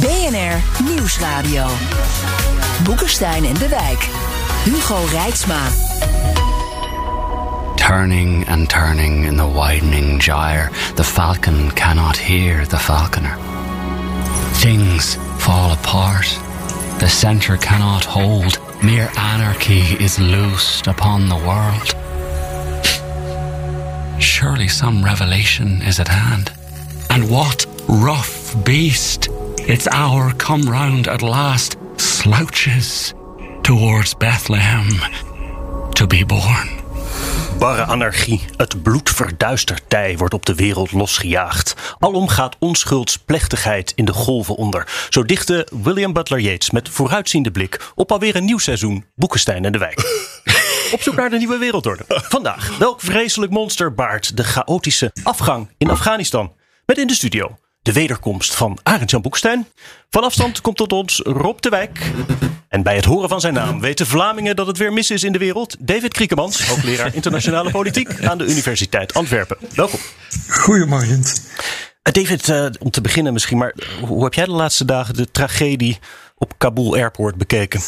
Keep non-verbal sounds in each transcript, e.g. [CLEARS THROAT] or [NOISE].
BNR Nieuwsradio. Boekenstein en de Wijk. Hugo Reitsma. Turning and turning in the widening gyre, the falcon cannot hear the falconer. Things fall apart. The center cannot hold. Mere anarchy is loosed upon the world. Surely some revelation is at hand. And what rough beast, its hour come round at last, slouches towards Bethlehem to be born. Barre anarchie, het bloedverduisterd tij wordt op de wereld losgejaagd. Alom gaat onschuldsplechtigheid in de golven onder. Zo dichtte William Butler Yeats met vooruitziende blik op alweer een nieuw seizoen Boekenstein en de Wijk. [LAUGHS] Op zoek naar de nieuwe wereldorde. Vandaag, welk vreselijk monster baart de chaotische afgang in Afghanistan? Met in de studio de wederkomst van Arend-Jan Boekstein. Van afstand komt tot ons Rob de Wijk. En bij het horen van zijn naam weten Vlamingen dat het weer mis is in de wereld. David Kriekemans, hoogleraar internationale politiek aan de Universiteit Antwerpen. Welkom. Goedemorgen. Uh, David, uh, om te beginnen misschien, maar hoe heb jij de laatste dagen de tragedie op Kabul Airport bekeken?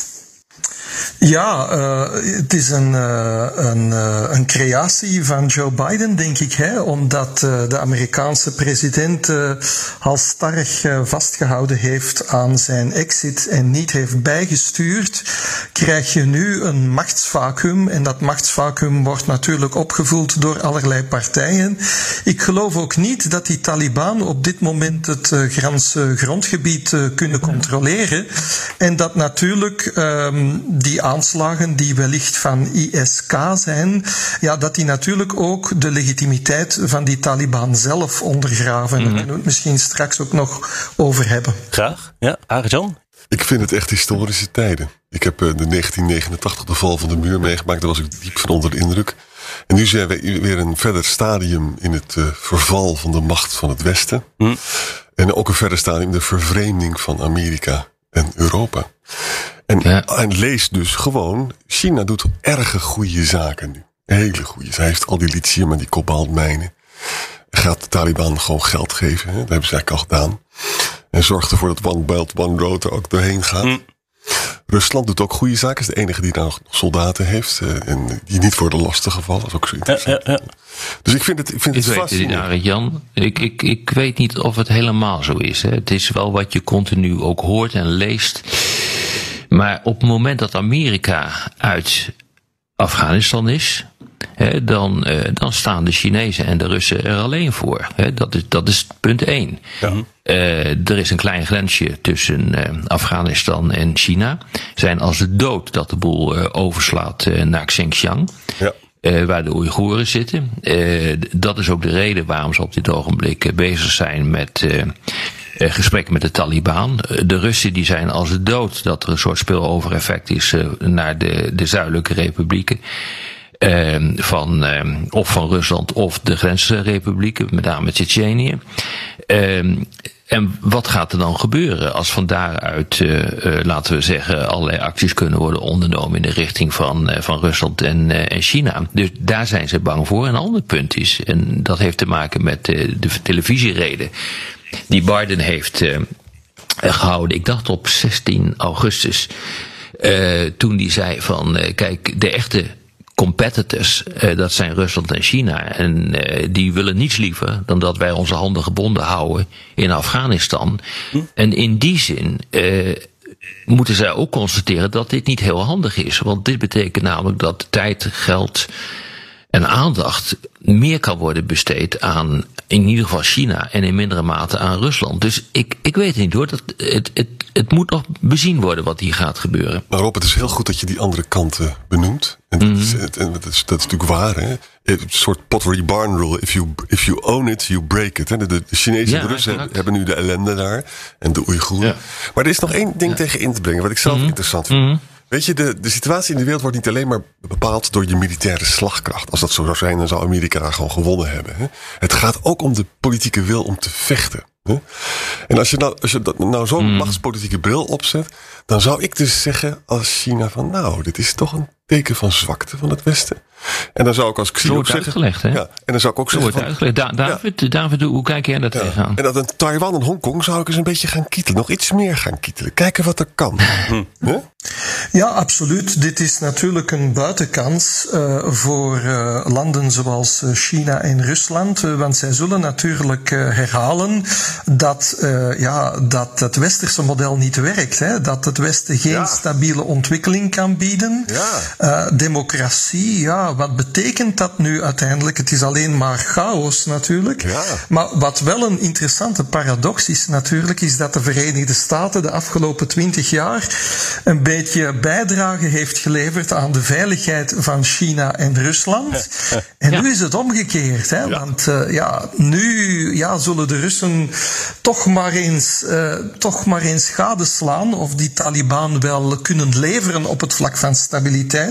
Ja, uh, het is een, uh, een, uh, een, creatie van Joe Biden, denk ik. Hè? Omdat de Amerikaanse president al sterk vastgehouden heeft aan zijn exit en niet heeft bijgestuurd, krijg je nu een machtsvacuum. En dat machtsvacuum wordt natuurlijk opgevuld door allerlei partijen. Ik geloof ook niet dat die Taliban op dit moment het Franse grondgebied kunnen controleren. En dat natuurlijk um, die aanslagen die wellicht van ISK zijn, ja, dat die natuurlijk ook de legitimiteit van die Taliban zelf ondergraven. Mm -hmm. Daar kunnen we het misschien straks ook nog over hebben. Graag. Ja, Arjan? Ik vind het echt historische tijden. Ik heb de 1989 de val van de muur meegemaakt. Daar was ik diep van onder de indruk. En nu zijn we weer een verder stadium in het uh, verval van de macht van het Westen. Mm. En ook een verder stadium in de vervreemding van Amerika en Europa. En, ja. en lees dus gewoon, China doet erge goede zaken nu. Hele goede. Hij heeft al die lithium en die kobaltmijnen. Gaat de Taliban gewoon geld geven. Hè? Dat hebben ze eigenlijk al gedaan. En zorgt ervoor dat One Belt, One Road er ook doorheen gaat. Mm. Rusland doet ook goede zaken. Is de enige die daar nog soldaten heeft. Uh, en die niet worden lastiggevallen. Dat is ook zo interessant. Ja, ja, dus ik vind het, ik vind ik het fascinerend. Jan, ik, ik, ik weet niet of het helemaal zo is. Hè. Het is wel wat je continu ook hoort en leest. Maar op het moment dat Amerika uit Afghanistan is, He, dan, uh, dan staan de Chinezen en de Russen er alleen voor. He, dat, is, dat is punt één. Ja. Uh, er is een klein grensje tussen uh, Afghanistan en China. Zijn als de dood dat de boel overslaat naar Xinjiang. Ja. Waar de Oeigoeren zitten. Dat is ook de reden waarom ze op dit ogenblik bezig zijn met gesprekken met de Taliban. De Russen die zijn als dood dat er een soort spillover-effect is naar de, de zuidelijke republieken. van, of van Rusland of de grensrepublieken, met name Tsjetsjenië. En wat gaat er dan gebeuren als van daaruit, uh, uh, laten we zeggen, allerlei acties kunnen worden ondernomen in de richting van, uh, van Rusland en, en China? Dus daar zijn ze bang voor. Een ander punt is, en dat heeft te maken met de televisiereden die Biden heeft gehouden, ik dacht op 16 augustus, toen die zei van, kijk, de echte competitors, uh, dat zijn Rusland en China. En uh, die willen niets liever dan dat wij onze handen gebonden houden in Afghanistan. Hm? En in die zin uh, moeten zij ook constateren dat dit niet heel handig is. Want dit betekent namelijk dat tijd, geld en aandacht meer kan worden besteed aan in ieder geval China en in mindere mate aan Rusland. Dus ik, ik weet niet hoor. Dat, het, het, het moet nog bezien worden wat hier gaat gebeuren. Maar Rob, het is heel goed dat je die andere kanten benoemt. En dat, is, en dat, is, dat is natuurlijk waar. Hè? Een soort pottery barn rule. If you, if you own it, you break it. Hè? De, de Chinese Ja, Russen exact. hebben nu de ellende daar. En de Oeigoeren. Ja. Maar er is nog één ding tegen in te brengen. Wat ik zelf interessant vind. Weet je, de, de situatie in de wereld wordt niet alleen maar bepaald door je militaire slagkracht. Als dat zo zou zijn, dan zou Amerika gewoon gewonnen hebben. Hè? Het gaat ook om de politieke wil om te vechten. Hè? En als je nou, als je dat, nou zo'n machtspolitieke bril opzet, dan zou ik dus zeggen als China van nou, dit is toch een teken van zwakte van het Westen. En dan zou ik als Xi Zo ook wordt het zeggen. uitgelegd, hè? Ja, en dan zou ik ook Zo zeggen. wordt van, uitgelegd. Da David, David, hoe kijk jij daar ja, tegenaan? en dat in Taiwan en Hongkong zou ik eens een beetje gaan kietelen. Nog iets meer gaan kietelen. Kijken wat er kan. [LAUGHS] Hè? Ja, absoluut. Dit is natuurlijk een buitenkans uh, voor uh, landen zoals China en Rusland. want zij zullen natuurlijk herhalen dat, ja, dat het westerse model niet werkt. Hè? Dat het Westen geen Ja. stabiele ontwikkeling kan bieden. Ja. Democratie, ja, wat betekent dat nu uiteindelijk? Het is alleen maar chaos natuurlijk. Ja. Maar wat wel een interessante paradox is natuurlijk, is dat de Verenigde Staten de afgelopen twintig jaar een beetje bijdrage heeft geleverd aan de veiligheid van China en Rusland. [LAUGHS] En Ja. nu is het omgekeerd, hè? want eh, ja, nu ja, zullen de Russen toch maar eens, eh, toch maar eens gadeslaan of die Taliban wel kunnen leveren op het vlak van stabiliteit.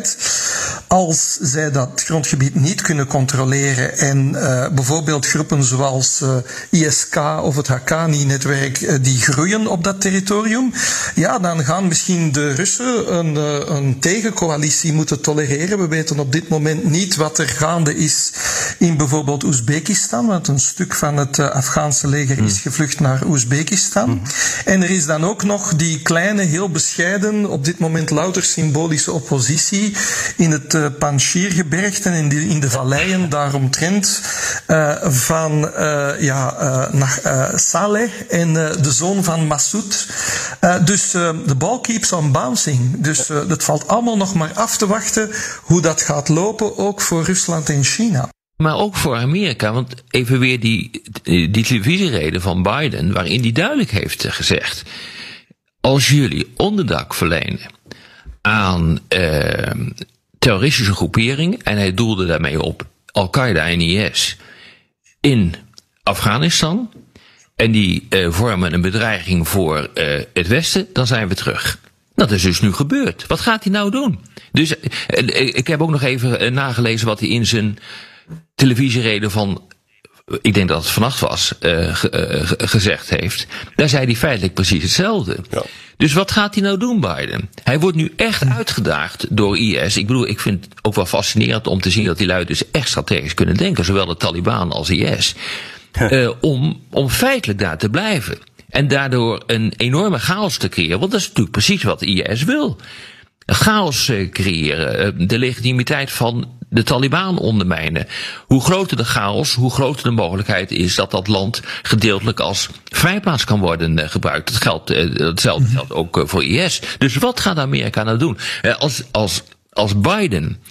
Als zij dat grondgebied niet kunnen controleren en eh, bijvoorbeeld groepen zoals eh, ISK of het Haqqani-netwerk eh, die groeien op dat territorium, ja, dan gaan misschien de Russen een, een tegencoalitie moeten tolereren. We weten op dit moment niet wat er gaande is in bijvoorbeeld Oezbekistan, want een stuk van het Afghaanse leger is gevlucht naar Oezbekistan. En er is dan ook nog die kleine, heel bescheiden, op dit moment louter symbolische oppositie in het uh, Panjshir-gebergte en in de, valleien daaromtrent uh, van uh, ja, naar, Saleh en de zoon van Massoud. dus de ball keeps on bouncing. Dus het valt allemaal nog maar af te wachten hoe dat gaat lopen, ook voor Rusland en China. Maar ook voor Amerika, want even weer die, die televisiereden van Biden, waarin hij duidelijk heeft gezegd: als jullie onderdak verlenen aan uh, terroristische groeperingen, en hij doelde daarmee op Al-Qaeda en IS in Afghanistan, en die uh, vormen een bedreiging voor uh, het Westen, dan zijn we terug. Dat is dus nu gebeurd. Wat gaat hij nou doen? Dus ik heb ook nog even nagelezen wat hij in zijn televisiereden van, ik denk dat het vannacht was, uh, ge, uh, gezegd heeft. Daar zei hij feitelijk precies hetzelfde. Ja. Dus wat gaat hij nou doen, Biden? Hij wordt nu echt uitgedaagd door IS. Ik bedoel, ik vind het ook wel fascinerend om te zien dat die lui dus echt strategisch kunnen denken, zowel de Taliban als IS. uh, om, om feitelijk daar te blijven. En daardoor een enorme chaos te creëren. Want dat is natuurlijk precies wat IS wil. Chaos uh, creëren. de legitimiteit van de Taliban ondermijnen. Hoe groter de chaos, hoe groter de mogelijkheid is dat dat land gedeeltelijk als vrijplaats kan worden uh, gebruikt. Dat geldt, hetzelfde geldt ook voor IS. Dus wat gaat Amerika nou doen? als, als, als Biden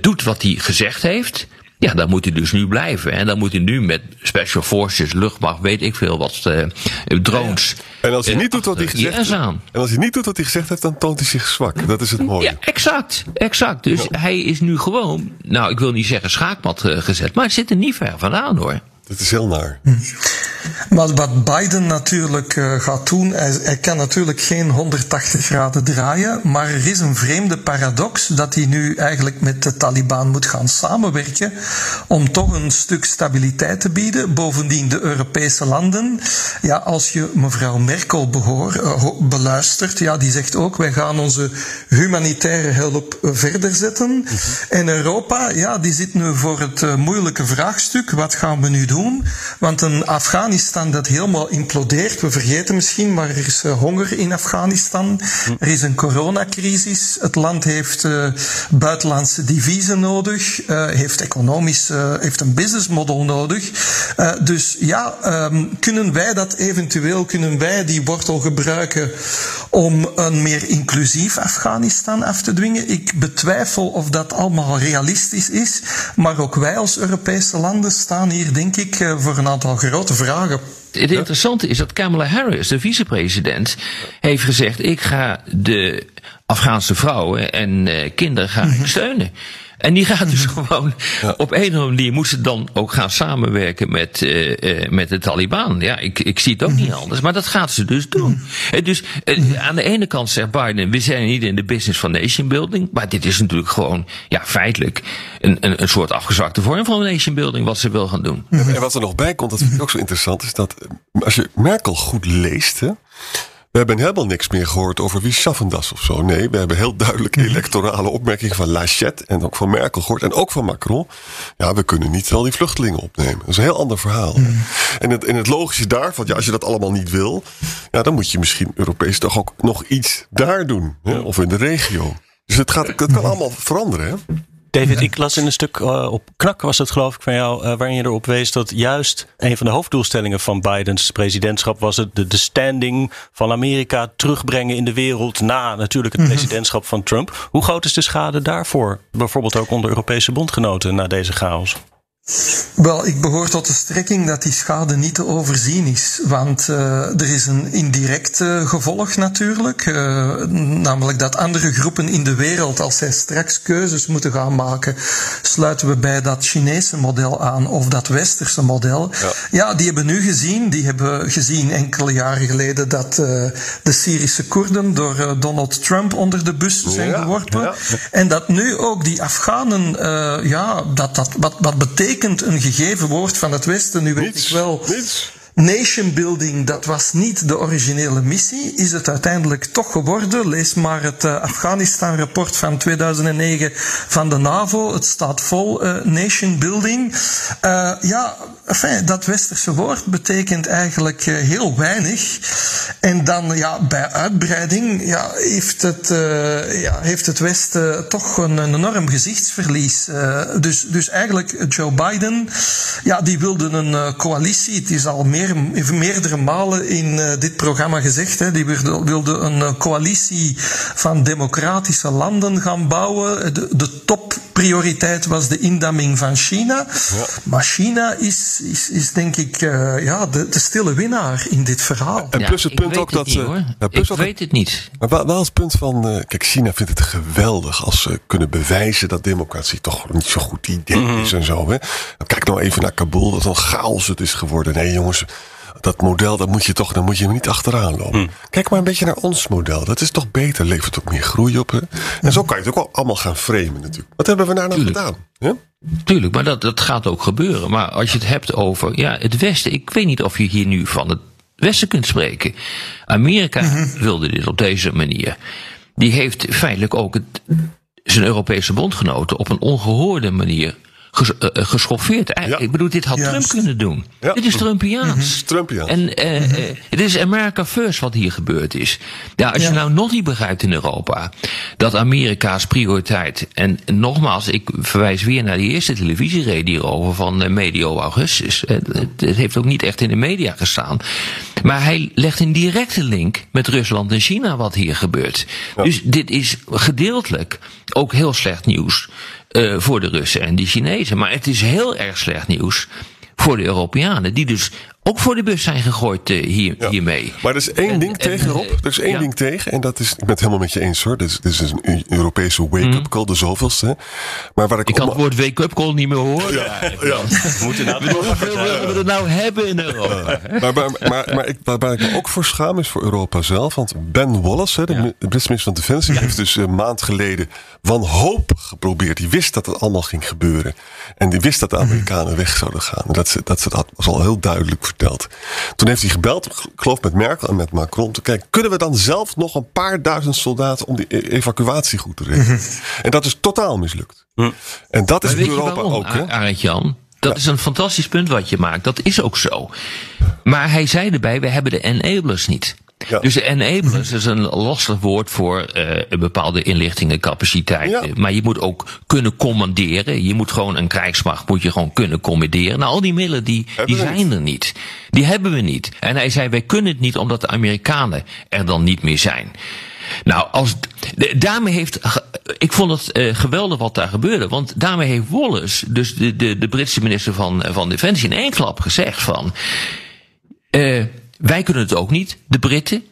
doet wat hij gezegd heeft. Ja, dan moet hij dus nu blijven. En dan moet hij nu met Special Forces, luchtmacht, weet ik veel wat, drones. En als hij niet doet wat hij gezegd heeft. En als hij niet doet wat hij gezegd heeft, dan toont hij zich zwak. Dat is het mooie. Ja, exact. Exact. Dus ja. hij is nu gewoon, nou, ik wil niet zeggen schaakmat uh, gezet, maar het zit er niet ver vandaan hoor. Dat is heel naar. Hm. Maar wat Biden natuurlijk uh, gaat doen, hij, hij, kan natuurlijk geen 180 graden draaien, maar er is een vreemde paradox dat hij nu eigenlijk met de Taliban moet gaan samenwerken om toch een stuk stabiliteit te bieden. Bovendien de Europese landen. Ja, als je mevrouw Merkel behoor, uh, beluistert, ja, die zegt ook wij gaan onze humanitaire hulp verder zetten. Mm -hmm. En Europa, ja, die zit nu voor het uh, moeilijke vraagstuk, wat gaan we nu doen? Want een Afghanistan dat helemaal implodeert. We vergeten misschien, maar er is honger in Afghanistan. Er is een coronacrisis. Het land heeft buitenlandse deviezen nodig, heeft economisch, heeft een business model nodig. dus ja, ehm, kunnen wij dat eventueel, kunnen wij die wortel gebruiken om een meer inclusief Afghanistan af te dwingen? Ik betwijfel of dat allemaal realistisch is, maar ook wij als Europese landen staan hier, denk ik, eh, voor een aantal grote vragen. Het interessante is dat Kamala Harris, de vicepresident, heeft gezegd: ik ga de Afghaanse vrouwen en uh, kinderen ga ik mhm. steunen. En die gaat dus gewoon op een of andere manier moet ze dan ook gaan samenwerken met, uh, met de Taliban. Ja, ik, ik zie het ook niet mhm. anders. Maar dat gaat ze dus doen. Mhm. dus uh, aan de ene kant zegt Biden, we zijn niet in de business van nation building. Maar dit is natuurlijk gewoon, ja, feitelijk een, een, een soort afgezwakte vorm van nation building wat ze wil gaan doen. En wat er nog bij komt, dat vind ik ook zo interessant, is dat als je Merkel goed leest, hè, we hebben helemaal niks meer gehoord over wie Schaffendas of zo. Nee, we hebben heel duidelijk mhm. electorale opmerkingen van Lachette en ook van Merkel gehoord. En ook van Macron. Ja, we kunnen niet al die vluchtelingen opnemen. Dat is een heel ander verhaal. Mhm. En het, en het logische daarvan, ja, als je dat allemaal niet wil, ja, dan moet je misschien Europees toch ook nog iets daar doen. Hè? Of in de regio. Dus het, gaat, het kan mhm. allemaal veranderen. Hè? David, ik las in een stuk uh, op Knak, was het geloof ik van jou, uh, waarin je erop wees dat juist een van de hoofddoelstellingen van Bidens presidentschap was het de, de standing van Amerika terugbrengen in de wereld na natuurlijk het mhm. presidentschap van Trump. Hoe groot is de schade daarvoor, bijvoorbeeld ook onder Europese bondgenoten na deze chaos? Wel, ik behoor tot de strekking dat die schade niet te overzien is. Want uh, er is een indirect uh, gevolg natuurlijk. Uh, namelijk dat andere groepen in de wereld, als zij straks keuzes moeten gaan maken, sluiten we bij dat Chinese model aan of dat Westerse model. Ja, ja die hebben nu gezien, die hebben gezien enkele jaren geleden dat de Syrische Koerden door Donald Trump onder de bus zijn geworpen. Ja, en dat nu ook die Afghanen, ja, dat, dat, wat, wat betekent betekent een gegeven woord van het Westen. Nu weet ik wel. Nation building, dat was niet de originele missie, is het uiteindelijk toch geworden. Lees maar het uh, Afghanistan-rapport van 2009 van de NAVO. Het staat vol uh, nation building. Uh, ja, enfin, dat westerse woord betekent eigenlijk heel weinig. En dan ja, bij uitbreiding ja, heeft, het, ja, heeft het Westen toch een, een enorm gezichtsverlies. dus, dus eigenlijk Joe Biden, ja, die wilde een coalitie. Het is al meer meer, meerdere malen in uh, dit programma gezegd. Hè, die wilde, wilde een coalitie van democratische landen gaan bouwen. De, de topprioriteit was de indamming van China. Ja. Maar China is, is, is denk ik uh, ja, de, de stille winnaar in dit verhaal. En plus het punt ook dat. Niet, plus ik weet het niet. Maar wel, wel het punt van. kijk, China vindt het geweldig als ze kunnen bewijzen dat democratie toch niet zo'n goed idee mm -hmm. is en zo. Hè. Kijk nou even naar Kabul, wat een chaos het is geworden. Nee, jongens dat model, dat moet je toch, dan moet je hem niet achteraan lopen. Hmm. Kijk maar een beetje naar ons model. Dat is toch beter, levert ook meer groei op. Hè? En zo kan je het ook wel allemaal gaan framen natuurlijk. Wat hebben we daar nou gedaan? Ja? Tuurlijk, maar dat, dat gaat ook gebeuren. Maar als je het hebt over ja, het Westen, ik weet niet of je hier nu van het Westen kunt spreken. Amerika mhm. wilde dit op deze manier. Die heeft feitelijk ook het, zijn Europese bondgenoten op een ongehoorde manier ges, uh, geschoffeerd. Ja. Ik bedoel, dit had Trump kunnen doen. Ja. Dit is Trumpiaans. Mm Trumpiaans. En uh, mm -hmm. het is America First wat hier gebeurd is. Ja, als je nou nog niet begrijpt in Europa dat Amerika's prioriteit. En nogmaals, ik verwijs weer naar die eerste televisiereden hierover van medio augustus. Het heeft ook niet echt in de media gestaan. Maar hij legt een directe link met Rusland en China wat hier gebeurt. Dus dit is gedeeltelijk ook heel slecht nieuws uh, voor de Russen en de Chinezen. Maar het is heel erg slecht nieuws voor de Europeanen, die dus ook voor de bus zijn gegooid uh, hier, ja. hiermee. Maar er is één ding tegen, Rob. Er is één ja. ding tegen. En dat is, ik ben het helemaal met je eens hoor. Dit is, dit is een Europese wake-up mm. call, de zoveelste. Maar waar ik, ik kan het woord wake-up call niet meer horen. Ja, ja. We moeten nou hoeveel willen we er nou hebben in Europa? maar, maar, maar, maar ik, waar, waar, ik me ook voor schaam is voor Europa zelf. Want Ben Wallace, hè, de, Britse minister van Defensie, heeft dus een maand geleden wanhopig geprobeerd. Die wist dat het allemaal ging gebeuren. En die wist dat de Amerikanen weg zouden gaan. Dat, ze, dat, ze, dat was al heel duidelijk verteld. Toen heeft hij gebeld, ik geloof met Merkel en met Macron, te kijken, kunnen we dan zelf nog een paar duizend soldaten om die e- evacuatie goed te regelen? [LAUGHS] En dat is totaal mislukt. Hm. En dat is in Europa ook. Arend Jan, Dat is een fantastisch punt wat je maakt. Dat is ook zo. Maar hij zei erbij, we hebben de enablers niet. Ja. Dus de enablers is een lastig woord voor uh, een bepaalde inlichtingencapaciteit. Ja. Maar je moet ook kunnen commanderen. Je moet gewoon een krijgsmacht moet je gewoon kunnen commanderen. Nou, al die middelen die, die zijn er niet. Die hebben we niet. En hij zei, wij kunnen het niet omdat de Amerikanen er dan niet meer zijn. Nou, als, daarmee heeft. Ik vond het uh, geweldig wat daar gebeurde. Want daarmee heeft Wallace, dus de, de, de Britse minister van, van Defensie, in één klap gezegd van. Uh, wij kunnen het ook niet, de Britten.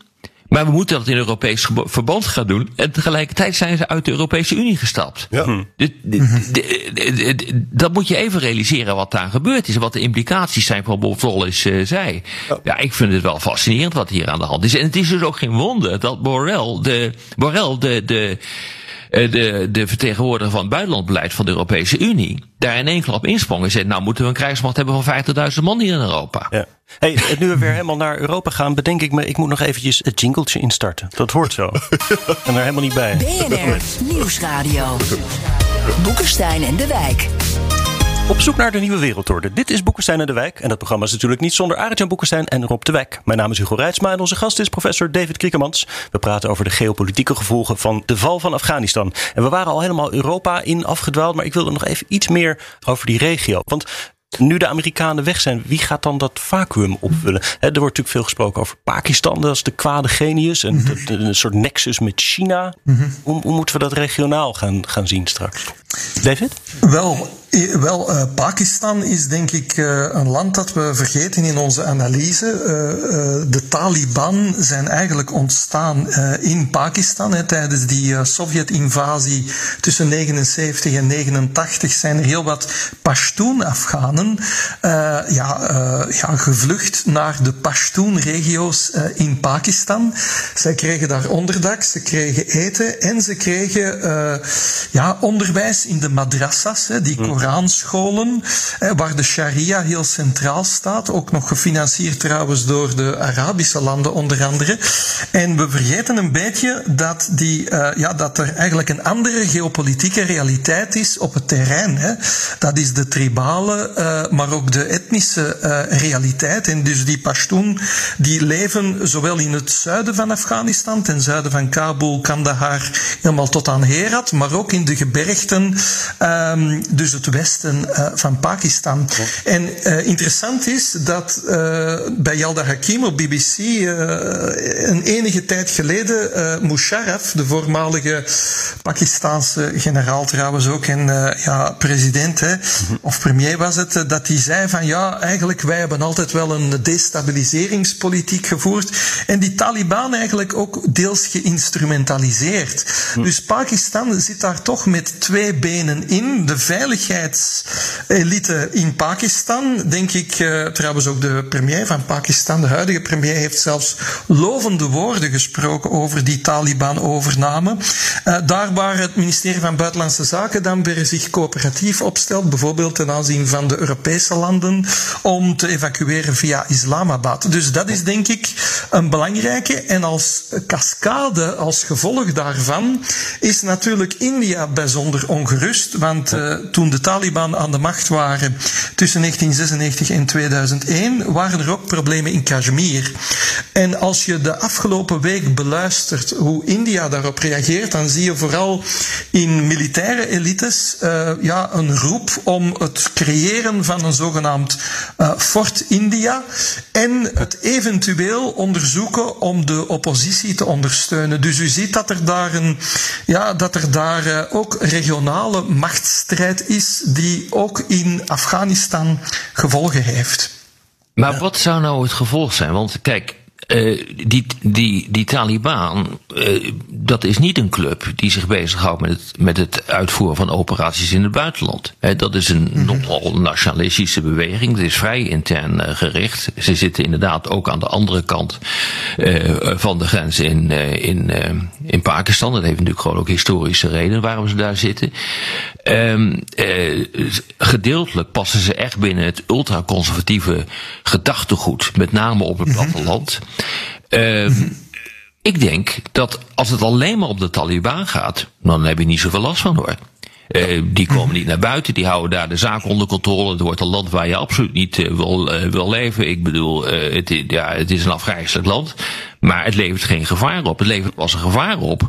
Maar we moeten dat in Europees verband gaan doen. En tegelijkertijd zijn ze uit de Europese Unie gestapt. Ja. De- de- de- de- de- dat moet je even realiseren wat daar gebeurd is. En wat de implicaties zijn van Bob Wallace uh, zei. Ja. ik vind het wel fascinerend wat hier aan de hand is. En het is dus ook geen wonder dat Borrell, de, Borrell, de, de, eh, de, de vertegenwoordiger van het buitenlandbeleid van de Europese Unie, daar in één klap insprong en zei, nou moeten we een krijgsmacht hebben van 50.000 man hier in Europa. Ja. Hey, nu we weer helemaal naar Europa gaan, bedenk ik me, ik moet nog eventjes het jingletje instarten. Dat hoort zo. [LAUGHS] en er helemaal niet bij. BNR [LAUGHS] Nieuwsradio. Boekenstein en de Wijk. Op zoek naar de nieuwe wereldorde. Dit is Boekenstein en de Wijk. En dat programma is natuurlijk niet zonder Arjan Boekenstein en Rob de Wijk. Mijn naam is Hugo Reitsma en onze gast is professor David Kriekemans. We praten over de geopolitieke gevolgen van de val van Afghanistan. En we waren al helemaal Europa in afgedwaald, maar ik wilde nog even iets meer over die regio. Want nu de Amerikanen weg zijn, wie gaat dan dat vacuüm opvullen? Er wordt natuurlijk veel gesproken over Pakistan, dat is de kwade genius. En dat- een soort nexus met China. Hoe, hoe moeten we dat regionaal gaan, gaan zien straks? David? Wel, wel eh, Pakistan is denk ik eh, een land dat we vergeten in onze analyse. Eh, de Taliban zijn eigenlijk ontstaan in Pakistan. Hè, tijdens die Sovjet-invasie tussen 79 en 89 zijn er heel wat Pashtun-Afghanen eh, ja, eh, ja, gevlucht naar de Pashtun-regio's eh, in Pakistan. Zij kregen daar onderdak, ze kregen eten en ze kregen ja, onderwijs in de madrassas, hè, die Koranscholen, hè, waar de sharia heel centraal staat. Ook nog gefinancierd trouwens door de Arabische landen onder andere. En we vergeten een beetje dat, die, ja, dat er eigenlijk een andere geopolitieke realiteit is op het terrein. Hè. Dat is de tribale, eh, maar ook de etnische eh, realiteit. En dus die Pashtun, die leven zowel in het zuiden van Afghanistan, ten zuiden van Kabul, Kandahar, helemaal tot aan Herat, maar ook in de gebergten, ehm, dus het westen eh, van Pakistan. En interessant is dat bij Yalda Hakim op BBC een enige tijd geleden Musharraf, de voormalige Pakistaanse generaal trouwens ook en ja, president hè, of premier was het, eh, dat hij zei van ja, eigenlijk wij hebben altijd wel een destabiliseringspolitiek gevoerd en die Taliban eigenlijk ook deels geïnstrumentaliseerd. Dus Pakistan zit daar toch met twee benen in. De veiligheidselite in Pakistan, denk ik, eh, trouwens ook de premier van Pakistan, de huidige premier, heeft zelfs lovende woorden gesproken over die Taliban-overname. Eh, daar waar het ministerie van Buitenlandse Zaken dan weer zich coöperatief opstelt, bijvoorbeeld ten aanzien van de Europese landen, om te evacueren via Islamabad. Dus dat is denk ik een belangrijke. En als cascade, als gevolg daarvan, is natuurlijk India bijzonder ongerust. Want uh, toen de Taliban aan de macht waren tussen 1996 en 2001, waren er ook problemen in Kashmir. En als je de afgelopen week beluistert hoe India daarop reageert, dan zie je vooral in militaire elites uh, ja, een roep om het creëren van een zogenaamd uh, Fort India en het eventueel onderzoeken om de oppositie te ondersteunen. Dus u ziet dat er daar, een, ja, dat er daar uh, ook regionale machtsstrijd is die ook in Afghanistan gevolgen heeft. Maar wat zou nou het gevolg zijn? Want kijk, uh, die, die, die Taliban, uh, dat is niet een club die zich bezighoudt met het, met het uitvoeren van operaties in het buitenland. He, dat is een mm -hmm. nogal nationalistische beweging. Het is vrij intern uh, gericht. Ze zitten inderdaad ook aan de andere kant van de grens in, in, in Pakistan. Dat heeft natuurlijk gewoon ook historische redenen waarom ze daar zitten. Um, gedeeltelijk passen ze echt binnen het ultraconservatieve gedachtegoed, met name op het platteland. Mm -hmm. Uh, ik denk dat als het alleen maar om de Taliban gaat, dan heb je niet zoveel last van hoor. Die komen niet naar buiten, die houden daar de zaak onder controle. Het wordt een land waar je absoluut niet wil, wil leven. Ik bedoel, het, ja, het is een afgrijzelijk land. Maar het levert geen gevaar op. Het levert pas een gevaar op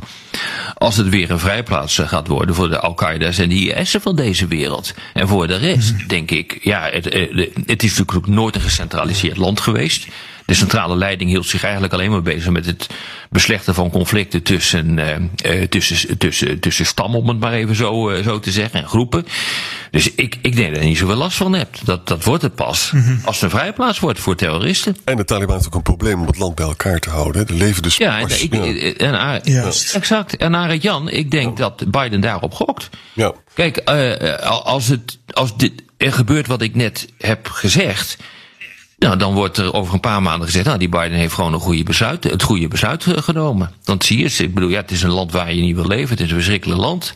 als het weer een vrijplaats eh, gaat worden voor de Al-Qaeda's en de IS'en van deze wereld. En voor de rest, mhm. denk ik, ja, het, eh, het is natuurlijk nooit een gecentraliseerd land geweest. De centrale leiding hield zich eigenlijk alleen maar bezig met het beslechten van conflicten tussen, uh, tussen, tussen, tussen stammen, om het maar even zo, uh, zo te zeggen, en groepen. Dus ik, ik denk dat je niet zoveel last van hebt. Dat, dat wordt het pas mm als het een vrijplaats wordt voor terroristen. En de Taliban heeft ook een probleem om het land bij elkaar te houden. Er leven dus. Ja, pas, ik, ja. En, exact. En Arend Jan, ik denk dat Biden daarop gokt. Ja. Kijk, uh, als, het, als dit, er gebeurt wat ik net heb gezegd nou, dan wordt er over een paar maanden gezegd, nou, die Biden heeft gewoon een goede besluit, het goede besluit eh, genomen. Dan zie je het. Ik bedoel, ja, het is een land waar je niet wil leven. Het is een verschrikkelijk land.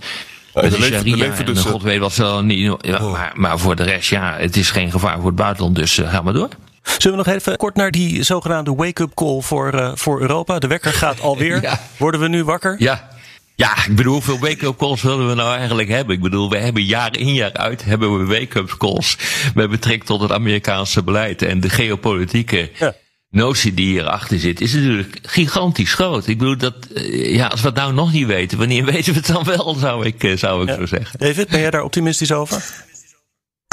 Met de sharia en dus, god weet wat ze niet... Ja, oh. maar, maar, voor de rest, ja, het is geen gevaar voor het buitenland, dus uh, ga maar door. Zullen we nog even kort naar die zogenaamde wake-up call voor, uh, voor Europa? De wekker gaat alweer. [LAUGHS] ja. Worden we nu wakker? Ja, ja, ik bedoel, hoeveel wake-up calls willen we nou eigenlijk hebben? Ik bedoel, we hebben jaar in jaar uit hebben we wake-up calls met betrekking tot het Amerikaanse beleid en de geopolitieke ja. notie die hierachter zit, is natuurlijk gigantisch groot. Ik bedoel, dat, eh, ja, als we het nou nog niet weten, wanneer [LAUGHS] weten we het dan wel, zou ik, eh, zou ik zo zeggen. David, ben jij daar optimistisch over?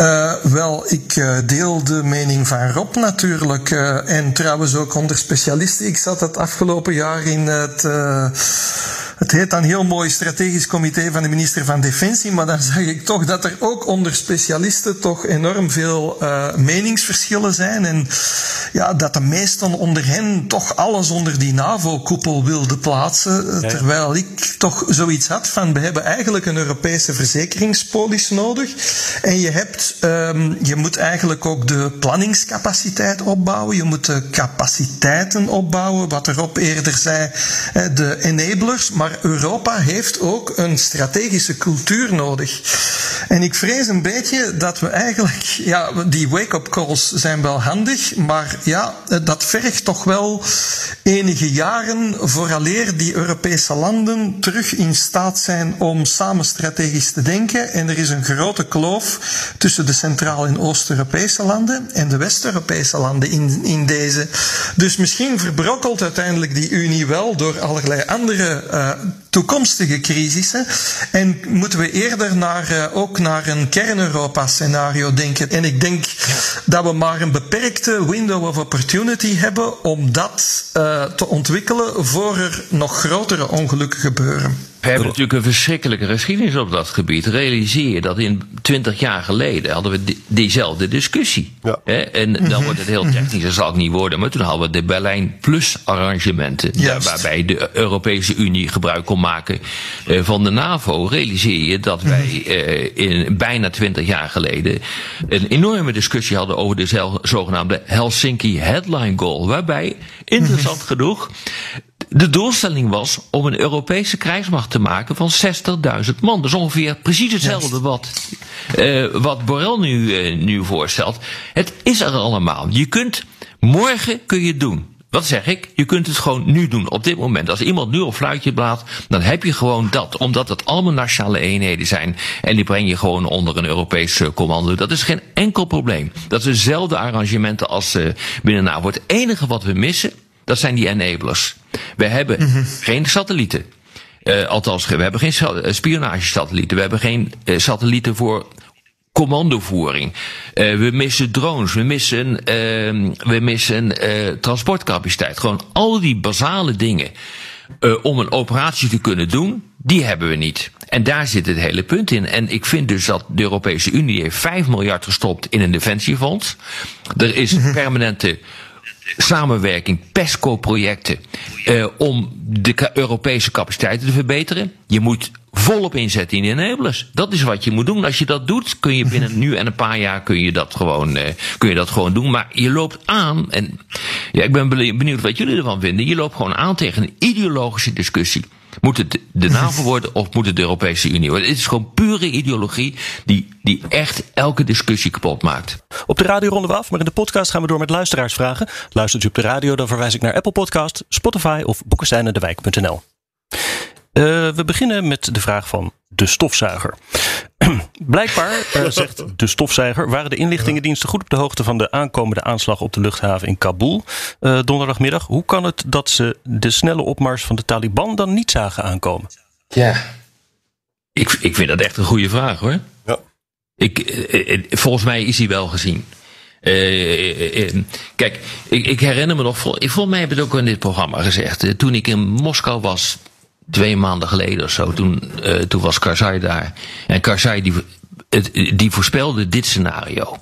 Uh, wel, ik uh, deel de mening van Rob natuurlijk. Uh, en trouwens ook onder specialisten. Ik zat het afgelopen jaar in het het heet dan heel mooi strategisch comité van de minister van Defensie, maar dan [LAUGHS] zag ik toch dat er ook onder specialisten toch enorm veel meningsverschillen zijn. En ja, dat de meesten onder hen toch alles onder die NAVO-koepel wilden plaatsen. Eh, terwijl ik toch zoiets had van, we hebben eigenlijk een Europese verzekeringspolis nodig. En je hebt, um, je moet eigenlijk ook de planningscapaciteit opbouwen. Je moet de capaciteiten opbouwen, wat erop eerder zei, de enablers. Maar Europa heeft ook een strategische cultuur nodig. En ik vrees een beetje dat we eigenlijk, ja, die wake-up calls zijn wel handig, maar ja, dat vergt toch wel enige jaren vooraleer die Europese landen terug in staat zijn om samen strategisch te denken. En er is een grote kloof tussen de Centraal- en Oost-Europese landen en de West-Europese landen in, in deze. Dus misschien verbrokkelt uiteindelijk die Unie wel door allerlei andere uh, toekomstige crisissen. En moeten we eerder naar, uh, ook naar een kern-Europa-scenario denken. En ik denk dat we maar een beperkte window of opportunity hebben om dat uh, te ontwikkelen voor er nog grotere ongelukken gebeuren. We hebben natuurlijk een verschrikkelijke geschiedenis op dat gebied. Realiseer je dat in twintig jaar geleden hadden we diezelfde discussie. Ja. En dan mhm. wordt het heel technisch, dat zal ik niet worden. Maar toen hadden we de Berlijn Plus arrangementen. Waarbij de Europese Unie gebruik kon maken eh, van de NAVO. Realiseer je dat wij mhm. eh, in bijna twintig jaar geleden een enorme discussie hadden over de zogenaamde Helsinki Headline Goal. Waarbij, interessant mhm. genoeg, de doelstelling was om een Europese krijgsmacht te maken van 60.000 man. Dat is ongeveer precies hetzelfde wat, uh, wat Borrell nu, uh, nu voorstelt. Het is er allemaal. Je kunt, morgen kun je het doen. Wat zeg ik? Je kunt het gewoon nu doen, op dit moment. Als iemand nu op fluitje blaast, dan heb je gewoon dat. Omdat het allemaal nationale eenheden zijn. En die breng je gewoon onder een Europese commando. Dat is geen enkel probleem. Dat is dezelfde arrangementen als binnen NAVO. Het enige wat we missen, dat zijn die enablers. We hebben mhm. geen satellieten. Uh, althans, we hebben geen eh, spionagesatellieten. We hebben geen uh, satellieten voor commandovoering. Uh, we missen drones. We missen, uh, we missen transportcapaciteit. Gewoon al die basale dingen. om een operatie te kunnen doen, die hebben we niet. En daar zit het hele punt in. En ik vind dus dat de Europese Unie heeft 5 miljard gestopt in een defensiefonds. Er is mhm. permanente samenwerking, PESCO-projecten, uh, om de Europese capaciteiten te verbeteren. Je moet volop inzetten in de enablers. Dat is wat je moet doen. Als je dat doet, kun je binnen [LAUGHS] nu en een paar jaar kun je dat gewoon, uh, kun je dat gewoon doen. Maar je loopt aan, en ja, ik ben benieuwd wat jullie ervan vinden. Je loopt gewoon aan tegen een ideologische discussie. Moet het de NAVO [LAUGHS] worden of moet het de Europese Unie worden? Het is gewoon pure ideologie die, die echt elke discussie kapot maakt. Op de radio ronden we af, maar in de podcast gaan we door met luisteraarsvragen. Luistert u op de radio, dan verwijs ik naar Apple Podcast, Spotify of boekesteindendewijk.nl. Uh, we beginnen met de vraag van de stofzuiger. [CLEARS THROAT] Blijkbaar, uh, [LAUGHS] zegt de stofzuiger, waren de inlichtingendiensten goed op de hoogte van de aankomende aanslag op de luchthaven in Kabul uh, donderdagmiddag. Hoe kan het dat ze de snelle opmars van de Taliban dan niet zagen aankomen? Ja, ik, ik vind dat echt een goede vraag hoor. Ja. Ik, volgens mij is hij wel gezien. kijk, ik, ik, herinner me nog, volgens mij heb ik het ook in dit programma gezegd. toen ik in Moskou was, twee maanden geleden of zo, toen, uh, toen was Karzai daar. En Karzai die, die voorspelde dit scenario.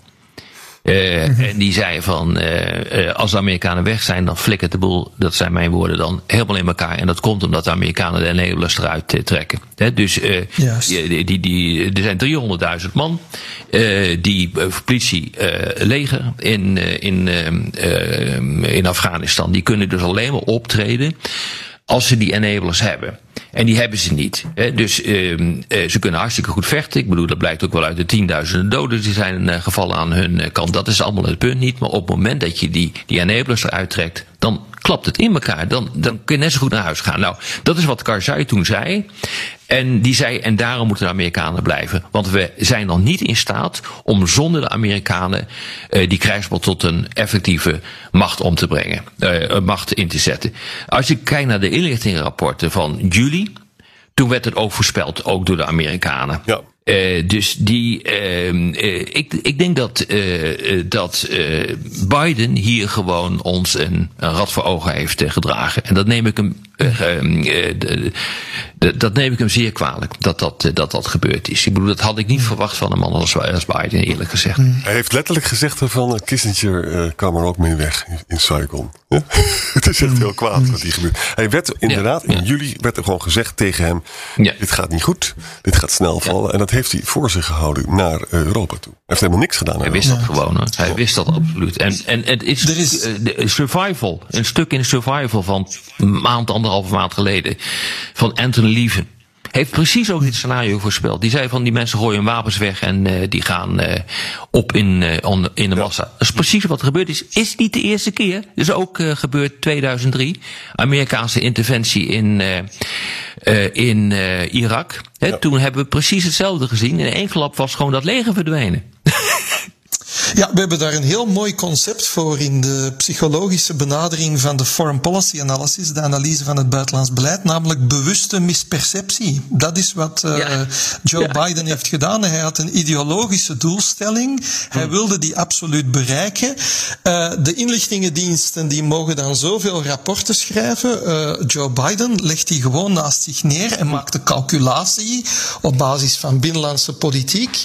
Uh, mm -hmm. En die zei van, uh, als de Amerikanen weg zijn, dan flikkert de boel, dat zijn mijn woorden dan, helemaal in elkaar. En dat komt omdat de Amerikanen de enablers eruit trekken. He, dus yes. die, die, die, er zijn 300.000 man die politie, leger in, in, in Afghanistan, die kunnen dus alleen maar optreden als ze die enablers hebben. En die hebben ze niet. Hè. Dus uh, ze kunnen hartstikke goed vechten. Ik bedoel, dat blijkt ook wel uit de tienduizenden doden die zijn uh, gevallen aan hun uh, kant. Dat is allemaal het punt niet. Maar op het moment dat je die, die enablers eruit trekt, dan klapt het in elkaar. Dan, dan kun je net zo goed naar huis gaan. Nou, dat is wat Karzai toen zei. En die zei, en daarom moeten de Amerikanen blijven. Want we zijn nog niet in staat om zonder de Amerikanen uh, die krijgsmacht tot een effectieve macht om te brengen. Uh, macht in te zetten. Als je kijkt naar de inlichtingenrapporten van juli. Toen werd het ook voorspeld, ook door de Amerikanen. Ja. Uh, dus die, uh, uh, ik, ik denk dat, dat Biden hier gewoon ons een, een rad voor ogen heeft gedragen. En dat neem ik hem, dat neem ik hem zeer kwalijk, dat dat, dat dat gebeurd is. Ik bedoel, dat had ik niet verwacht van een man als, als Biden, eerlijk gezegd. Hij heeft letterlijk gezegd van Kissinger kwam er ook mee weg in, Saigon. [LAUGHS] het is echt heel kwaad wat hier gebeurt. Hij werd inderdaad, ja, ja. in juli werd er gewoon gezegd tegen hem, ja. dit gaat niet goed, dit gaat snel vallen. En dat heeft hij voor zich gehouden naar Europa toe. Hij heeft helemaal niks gedaan. Hij wist dat gewoon. Hoor. Hij wist dat absoluut. En, en het is, er is... Uh, survival. Een stuk in de survival van een maand, anderhalve maand geleden. Van Anthony Heeft precies ook dit scenario voorspeld. Die zei van die mensen gooien hun wapens weg en uh, die gaan uh, op in, uh, in de massa. Dat is precies wat er gebeurd is. Is niet de eerste keer. is ook gebeurd 2003. Amerikaanse interventie in, in Irak. He, ja. Toen hebben we precies hetzelfde gezien. In één klap was gewoon dat leger verdwenen. Ja, we hebben daar een heel mooi concept voor in de psychologische benadering van de foreign policy analysis, de analyse van het buitenlands beleid, namelijk bewuste misperceptie. Dat is wat uh, ja. Joe ja. Biden heeft gedaan. Hij had een ideologische doelstelling. Hij wilde die absoluut bereiken. Uh, de inlichtingendiensten die mogen dan zoveel rapporten schrijven. Uh, Joe Biden legt die gewoon naast zich neer en maakt de calculatie op basis van binnenlandse politiek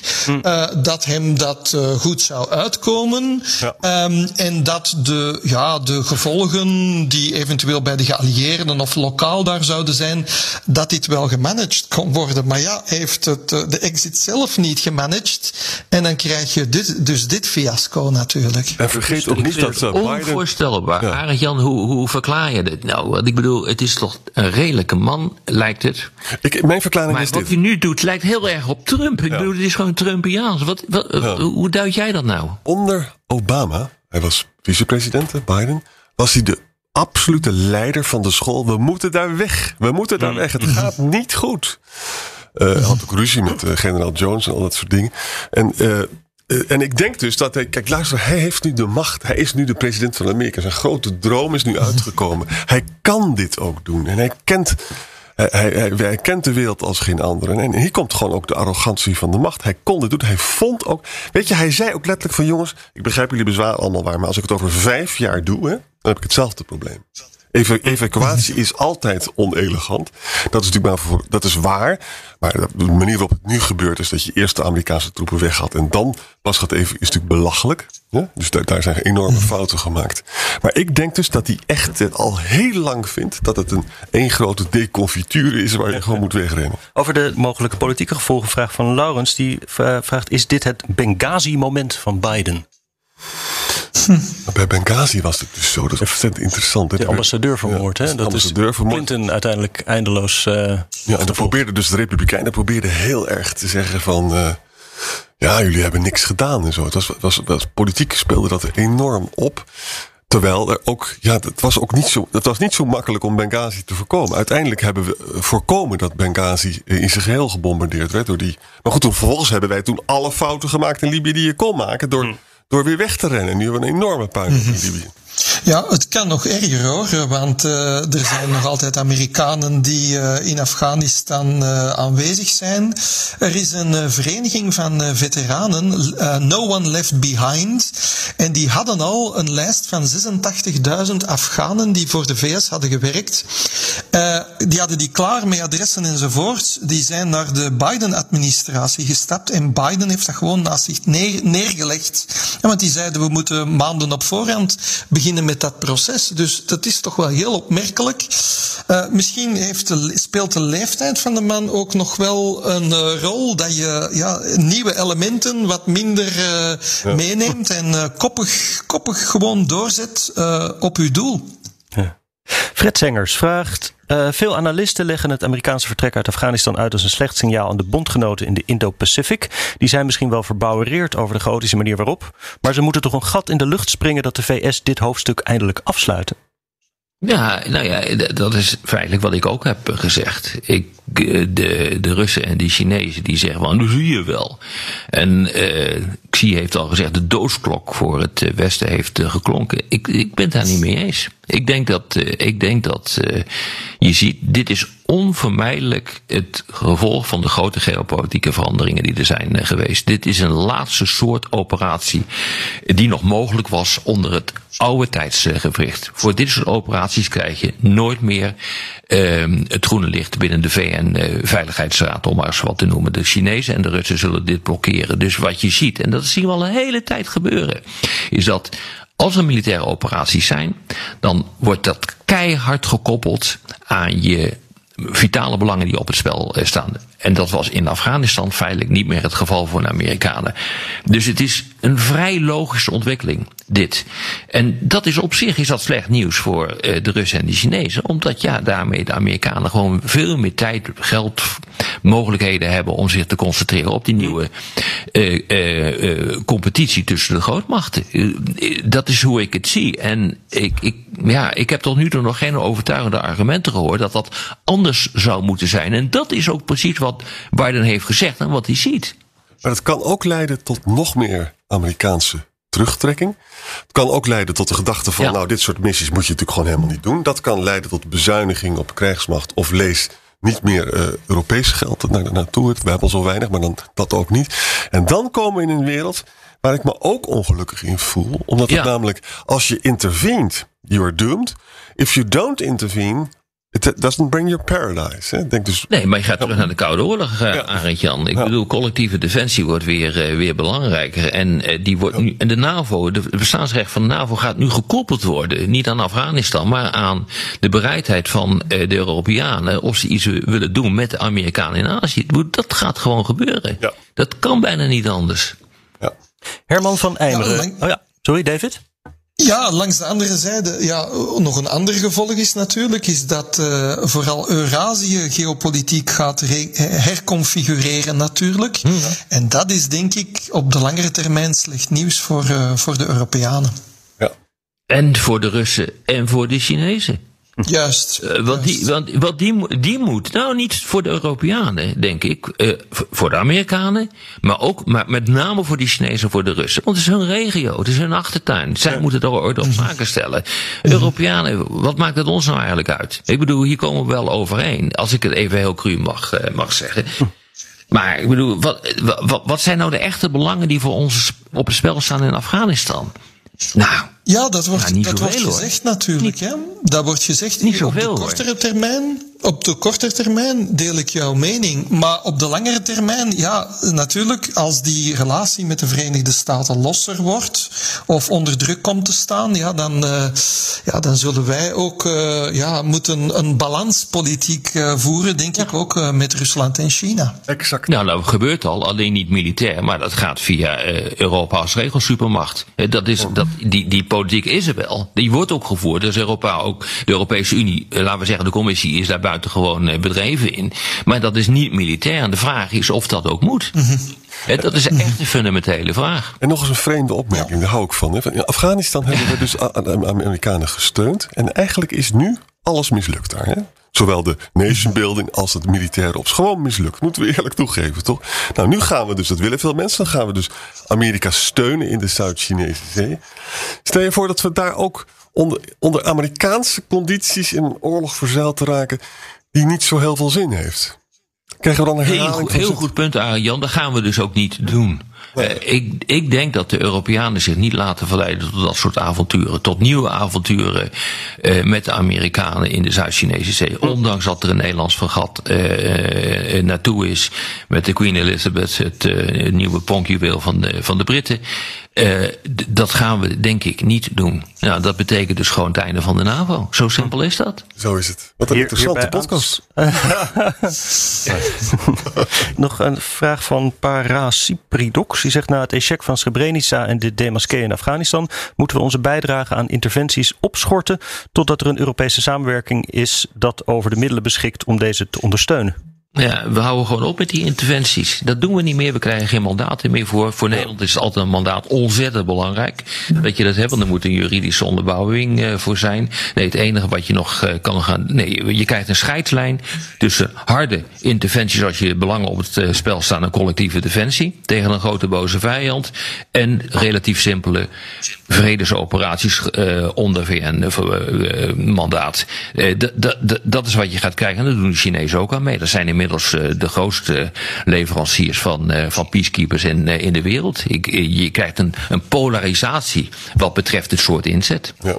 dat hem dat goed zou uitkomen. Ja. Um, en dat de, ja, de gevolgen die eventueel bij de geallieerden of lokaal daar zouden zijn, dat dit wel gemanaged kon worden. Maar ja, heeft het, de exit zelf niet gemanaged. En dan krijg je dit, dus dit fiasco natuurlijk. En vergeet ook niet dat uh, Onvoorstelbaar. Ja. Arend Jan, hoe, hoe verklaar je dit nou? Want ik bedoel, het is toch een redelijke man, lijkt het. Ik, mijn verklaring maar is wat dit. hij nu doet, lijkt heel erg op Trump. Ik ja. bedoel, het is gewoon Trumpiaans. Wat, wat, ja. Hoe duid jij dat nou? Onder Obama, hij was vicepresident, Biden, was hij de absolute leider van de school. We moeten daar weg. We moeten daar weg. Het gaat [LAUGHS] niet goed. Uh, hij had ook ruzie met uh, generaal Jones en al dat soort dingen. En, uh, en ik denk dus dat hij, kijk, luister, hij heeft nu de macht. Hij is nu de president van Amerika. Zijn grote droom is nu uitgekomen. Hij kan dit ook doen. En hij kent hij, hij, hij, kent de wereld als geen andere. En hier komt gewoon ook de arrogantie van de macht. Hij kon dit doen. Hij vond ook. Weet je, hij zei ook letterlijk van jongens. Ik begrijp jullie bezwaar allemaal waar. Maar als ik het over vijf jaar doe, dan heb ik hetzelfde probleem. Evacu evacuatie is altijd onelegant. Dat is natuurlijk maar voor, dat is waar. Maar de manier waarop het nu gebeurt is dat je eerst de Amerikaanse troepen weggaat en dan pas gaat even, is natuurlijk belachelijk. Dus daar, daar zijn enorme fouten gemaakt. Maar ik denk dus dat hij echt het al heel lang vindt dat het een één grote deconfiture is waar je gewoon moet wegrennen. Over de mogelijke politieke gevolgen vraag van Laurens. Die vraagt: is dit het Benghazi-moment van Biden? Hm. Bij Benghazi was het dus zo. Dat is ontzettend interessant. De ambassadeur vermoord, ja, hè? Dat ambassadeur is vermoord. Clinton uiteindelijk eindeloos. Uh, ja, en dan probeerde dus de Republikeinen probeerden heel erg te zeggen van. Uh, ja, jullie hebben niks gedaan en zo. Het was, was, was, politiek speelde dat enorm op. Terwijl er ook, ja, het was ook niet zo, het was niet zo makkelijk om Benghazi te voorkomen. Uiteindelijk hebben we eh, voorkomen dat Benghazi eh, in zijn geheel gebombardeerd werd door die. Maar goed, toen, vervolgens hebben wij toen alle fouten gemaakt in Libië die je kon maken door, hmm. Door weer weg te rennen. Nu hebben we een enorme puin in mhm. Libië. Ja, het kan nog erger hoor, want uh, er zijn nog altijd Amerikanen die uh, in Afghanistan uh, aanwezig zijn. Er is een vereniging van veteranen, No One Left Behind, en die hadden al een lijst van 86.000 Afghanen die voor de VS hadden gewerkt. die hadden die klaar met adressen enzovoort. Die zijn naar de Biden-administratie gestapt en Biden heeft dat gewoon naast zich neer, neergelegd. Want die zeiden we moeten maanden op voorhand beginnen met dat proces. Dus dat is toch wel heel opmerkelijk. Uh, misschien heeft de, speelt de leeftijd van de man ook nog wel een uh, rol dat je ja, nieuwe elementen wat minder uh, ja. meeneemt en koppig, koppig gewoon doorzet op uw doel. Ja. Fred Zengers vraagt: uh, veel analisten leggen het Amerikaanse vertrek uit Afghanistan uit als een slecht signaal aan de bondgenoten in de Indo-Pacific. Die zijn misschien wel verbouwereerd over de chaotische manier waarop, maar ze moeten toch een gat in de lucht springen dat de VS dit hoofdstuk eindelijk afsluiten. Ja, nou ja, dat is feitelijk wat ik ook heb gezegd. Ik, eh, de, de Russen en de Chinezen die zeggen van, nu zie je wel. En uh, Xi heeft al gezegd, de doodsklok voor het Westen heeft geklonken. Ik, ik ben daar niet mee eens. Ik denk dat, uh, ik denk dat uh, je ziet, dit is onvermijdelijk het gevolg van de grote geopolitieke veranderingen die er zijn uh, geweest. Dit is een laatste soort operatie die nog mogelijk was onder het oude tijdsgewricht. Voor dit soort operaties krijg je nooit meer ehm, het groene licht binnen de VN-veiligheidsraad, om maar eens wat te noemen. De Chinezen en de Russen zullen dit blokkeren. Dus wat je ziet, en dat zien we al een hele tijd gebeuren, is dat als er militaire operaties zijn, dan wordt dat keihard gekoppeld aan je vitale belangen die op het spel eh, staan. En dat was in Afghanistan feitelijk niet meer het geval voor de Amerikanen. Dus het is een vrij logische ontwikkeling, dit. En dat is op zich is dat slecht nieuws voor uh, de Russen en de Chinezen. Omdat ja, daarmee de Amerikanen gewoon veel meer tijd, geld, mogelijkheden hebben om zich te concentreren op die nieuwe uh, uh, competitie tussen de grootmachten. dat is hoe ik het zie. En ik, ik, ja, ik heb tot nu toe nog geen overtuigende argumenten gehoord dat dat anders zou moeten zijn. En dat is ook precies wat Biden heeft gezegd en wat hij ziet. Maar het kan ook leiden tot nog meer Amerikaanse terugtrekking. Het kan ook leiden tot de gedachte van, nou, dit soort missies moet je natuurlijk gewoon helemaal niet doen. Dat kan leiden tot bezuiniging op krijgsmacht of lees niet meer uh, Europees geld naar, naartoe. We hebben al zo weinig, maar dan dat ook niet. En dan komen we in een wereld waar ik me ook ongelukkig in voel. Omdat het namelijk, als je interveent, you are doomed. If you don't intervene, It doesn't bring your paradise. Hè? Denk dus, nee, maar je gaat terug naar de Koude Oorlog, uh, ja. Jan. Ik bedoel, collectieve defensie wordt weer, uh, weer belangrijker. En, uh, die wordt nu, en de NAVO, de bestaansrecht van de NAVO gaat nu gekoppeld worden. Niet aan Afghanistan, maar aan de bereidheid van de Europeanen. Of ze iets willen doen met de Amerikanen in Azië. Dat gaat gewoon gebeuren. Ja. Dat kan bijna niet anders. Ja. Herman van Eimeren. oh ja, sorry David? Ja, langs de andere zijde, ja, nog een ander gevolg is natuurlijk, is dat uh, vooral Eurasië geopolitiek gaat herconfigureren natuurlijk. Hmm. En dat is denk ik op de langere termijn slecht nieuws voor, uh, voor de Europeanen. Ja. En voor de Russen en voor de Chinezen. Juist. Uh, want, Die, want, want die, die moet, nou niet voor de Europeanen, denk ik, uh, voor de Amerikanen, maar ook, maar met name voor die Chinezen, voor de Russen. Want het is hun regio, het is hun achtertuin. Zij moeten er orde op zaken stellen. Europeanen, wat maakt het ons nou eigenlijk uit? Ik bedoel, hier komen we wel overeen, als ik het even heel cru mag, uh, mag zeggen. Maar ik bedoel, wat, wat, wat zijn nou de echte belangen die voor ons op het spel staan in Afghanistan? Nou, ja, dat wordt, nou, dat wordt gezegd natuurlijk. Hè? Dat wordt gezegd niet zoveel, op de kortere termijn. Op de korte termijn deel ik jouw mening. Maar op de langere termijn, ja, natuurlijk, als die relatie met de Verenigde Staten losser wordt of onder druk komt te staan, ja, dan, uh, ja, dan zullen wij ook uh, ja, moeten een balanspolitiek uh, voeren, denk ja. ik ook, met Rusland en China. Exact. Nou, dat gebeurt al, alleen niet militair, maar dat gaat via Europa als regelsupermacht. Dat is, dat, die, die politiek is er wel. Die wordt ook gevoerd. Dus Europa ook, de Europese Unie, laten we zeggen, de commissie is daar buitengewoon eh, bedreven in. Maar dat is niet militair. En de vraag is of dat ook moet. Mm dat is echt een fundamentele vraag. En nog eens een vreemde opmerking, daar hou ik van. Hè. In Afghanistan hebben we dus de Amerikanen gesteund. En eigenlijk is nu alles mislukt daar. Hè? Zowel de nation building als het militaire ops. Gewoon mislukt. Moeten we eerlijk toegeven, toch? Nou, nu gaan we dus, dat willen veel mensen, dan gaan we dus Amerika steunen in de Zuid-Chinese Zee. Stel je voor dat we daar ook onder, onder Amerikaanse condities in een oorlog verzeild te raken die niet zo heel veel zin heeft. Krijgen we dan een Heel, heel goed punt, Arjan. Dat gaan we dus ook niet doen. Uh, ik, ik denk dat de Europeanen zich niet laten verleiden tot dat soort avonturen. Tot nieuwe avonturen uh, met de Amerikanen in de Zuid-Chinese Zee. Ondanks dat er een Nederlands vergat uh, naartoe is met de Queen Elizabeth, het nieuwe ponkjuweel van de, van de Britten. Uh, dat gaan we denk ik niet doen. Nou, dat betekent dus gewoon het einde van de NAVO. Zo simpel is dat. Zo is het. Wat een Hier, interessante podcast. [LAUGHS] Nog een vraag van Parasipridox. Die zegt na het echec van Srebrenica en de demaskee in Afghanistan... moeten we onze bijdrage aan interventies opschorten... totdat er een Europese samenwerking is dat over de middelen beschikt om deze te ondersteunen. Ja, we houden gewoon op met die interventies. Dat doen we niet meer. We krijgen geen mandaten meer voor. Voor Nederland is altijd een mandaat ontzettend belangrijk. Dat je dat hebt, want er moet een juridische onderbouwing uh, voor zijn. Nee, het enige wat je nog uh, kan gaan. Nee, je krijgt een scheidslijn tussen harde interventies als je belangen op het uh, spel staan en collectieve defensie tegen een grote boze vijand. En relatief simpele vredesoperaties onder VN-mandaat. dat is wat je gaat krijgen. En dat doen de Chinezen ook aan mee. Dat zijn inmiddels eh, de grootste leveranciers van, eh, van peacekeepers in, eh, in de wereld. je krijgt een, een polarisatie wat betreft het soort inzet. Ja.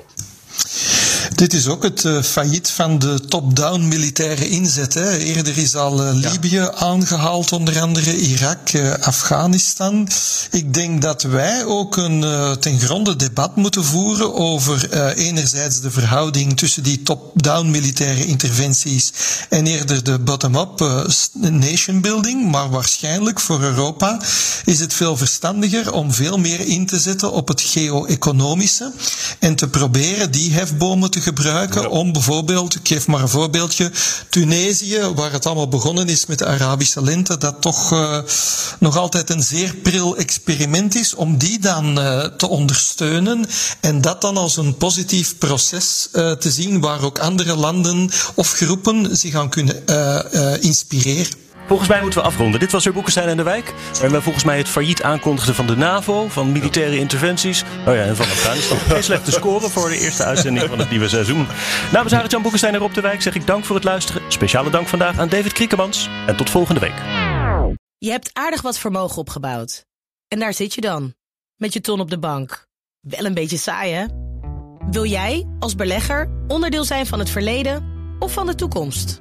Dit is ook het uh, failliet van de top-down militaire inzet. Hè. Eerder is al uh, Libië aangehaald, onder andere Irak, uh, Afghanistan. Ik denk dat wij ook een ten gronde debat moeten voeren over enerzijds de verhouding tussen die top-down militaire interventies en eerder de bottom-up nation building. Maar waarschijnlijk voor Europa is het veel verstandiger om veel meer in te zetten op het geo-economische en te proberen die hefbomen te gebruiken om bijvoorbeeld, ik geef maar een voorbeeldje, Tunesië, waar het allemaal begonnen is met de Arabische lente, dat toch uh, nog altijd een zeer pril experiment is, om die dan uh, te ondersteunen en dat dan als een positief proces uh, te zien waar ook andere landen of groepen zich aan kunnen inspireren. Volgens mij moeten we afronden. Dit was weer Boekenstein en de Wijk. Waarin we volgens mij het failliet aankondigden van de NAVO, van militaire interventies. Oh ja, en van Afghanistan. Geen slechte score voor de eerste uitzending van het nieuwe seizoen. Namens Arend-Jan Boekenstein en Rob de Wijk zeg ik dank voor het luisteren. Speciale dank vandaag aan David Kriekemans. En tot volgende week. Je hebt aardig wat vermogen opgebouwd. En daar zit je dan. Met je ton op de bank. Wel een beetje saai, hè? Wil jij, als belegger, onderdeel zijn van het verleden of van de toekomst?